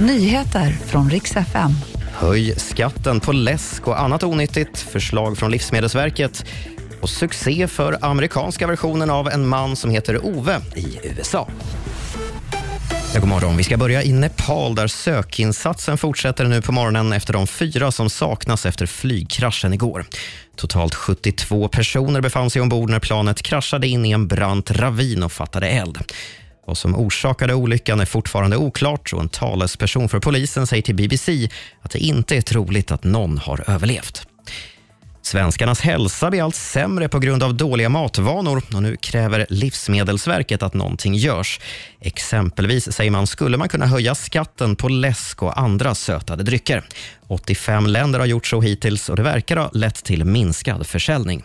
Nyheter från riks FM. Höj skatten på läsk och annat onyttigt. Förslag från Livsmedelsverket. Och succé för amerikanska versionen av En man som heter Ove i USA. Ja, god morgon. Vi ska börja i Nepal där sökinsatsen fortsätter nu på morgonen efter de fyra som saknas efter flygkraschen igår. Totalt 72 personer befann sig ombord när planet kraschade in i en brant ravin och fattade eld. Vad som orsakade olyckan är fortfarande oklart och en talesperson för polisen säger till BBC att det inte är troligt att någon har överlevt. Svenskarnas hälsa blir allt sämre på grund av dåliga matvanor och nu kräver Livsmedelsverket att någonting görs. Exempelvis säger man skulle man kunna höja skatten på läsk och andra sötade drycker. 85 länder har gjort så hittills och det verkar ha lett till minskad försäljning.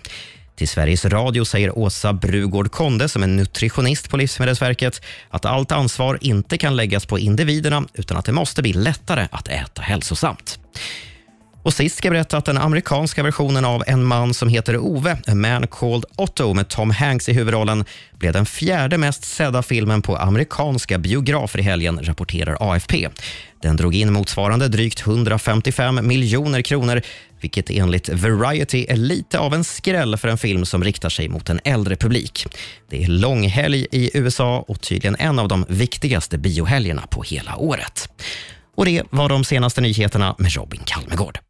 Till Sveriges Radio säger Åsa Brugård Konde, som är nutritionist på Livsmedelsverket, att allt ansvar inte kan läggas på individerna utan att det måste bli lättare att äta hälsosamt. Och sist ska jag berätta att den amerikanska versionen av En man som heter Ove, A man called Otto med Tom Hanks i huvudrollen, blev den fjärde mest sedda filmen på amerikanska biografer i helgen, rapporterar AFP. Den drog in motsvarande drygt 155 miljoner kronor, vilket enligt Variety är lite av en skräll för en film som riktar sig mot en äldre publik. Det är långhelg i USA och tydligen en av de viktigaste biohelgerna på hela året. Och Det var de senaste nyheterna med Robin Kalmegård.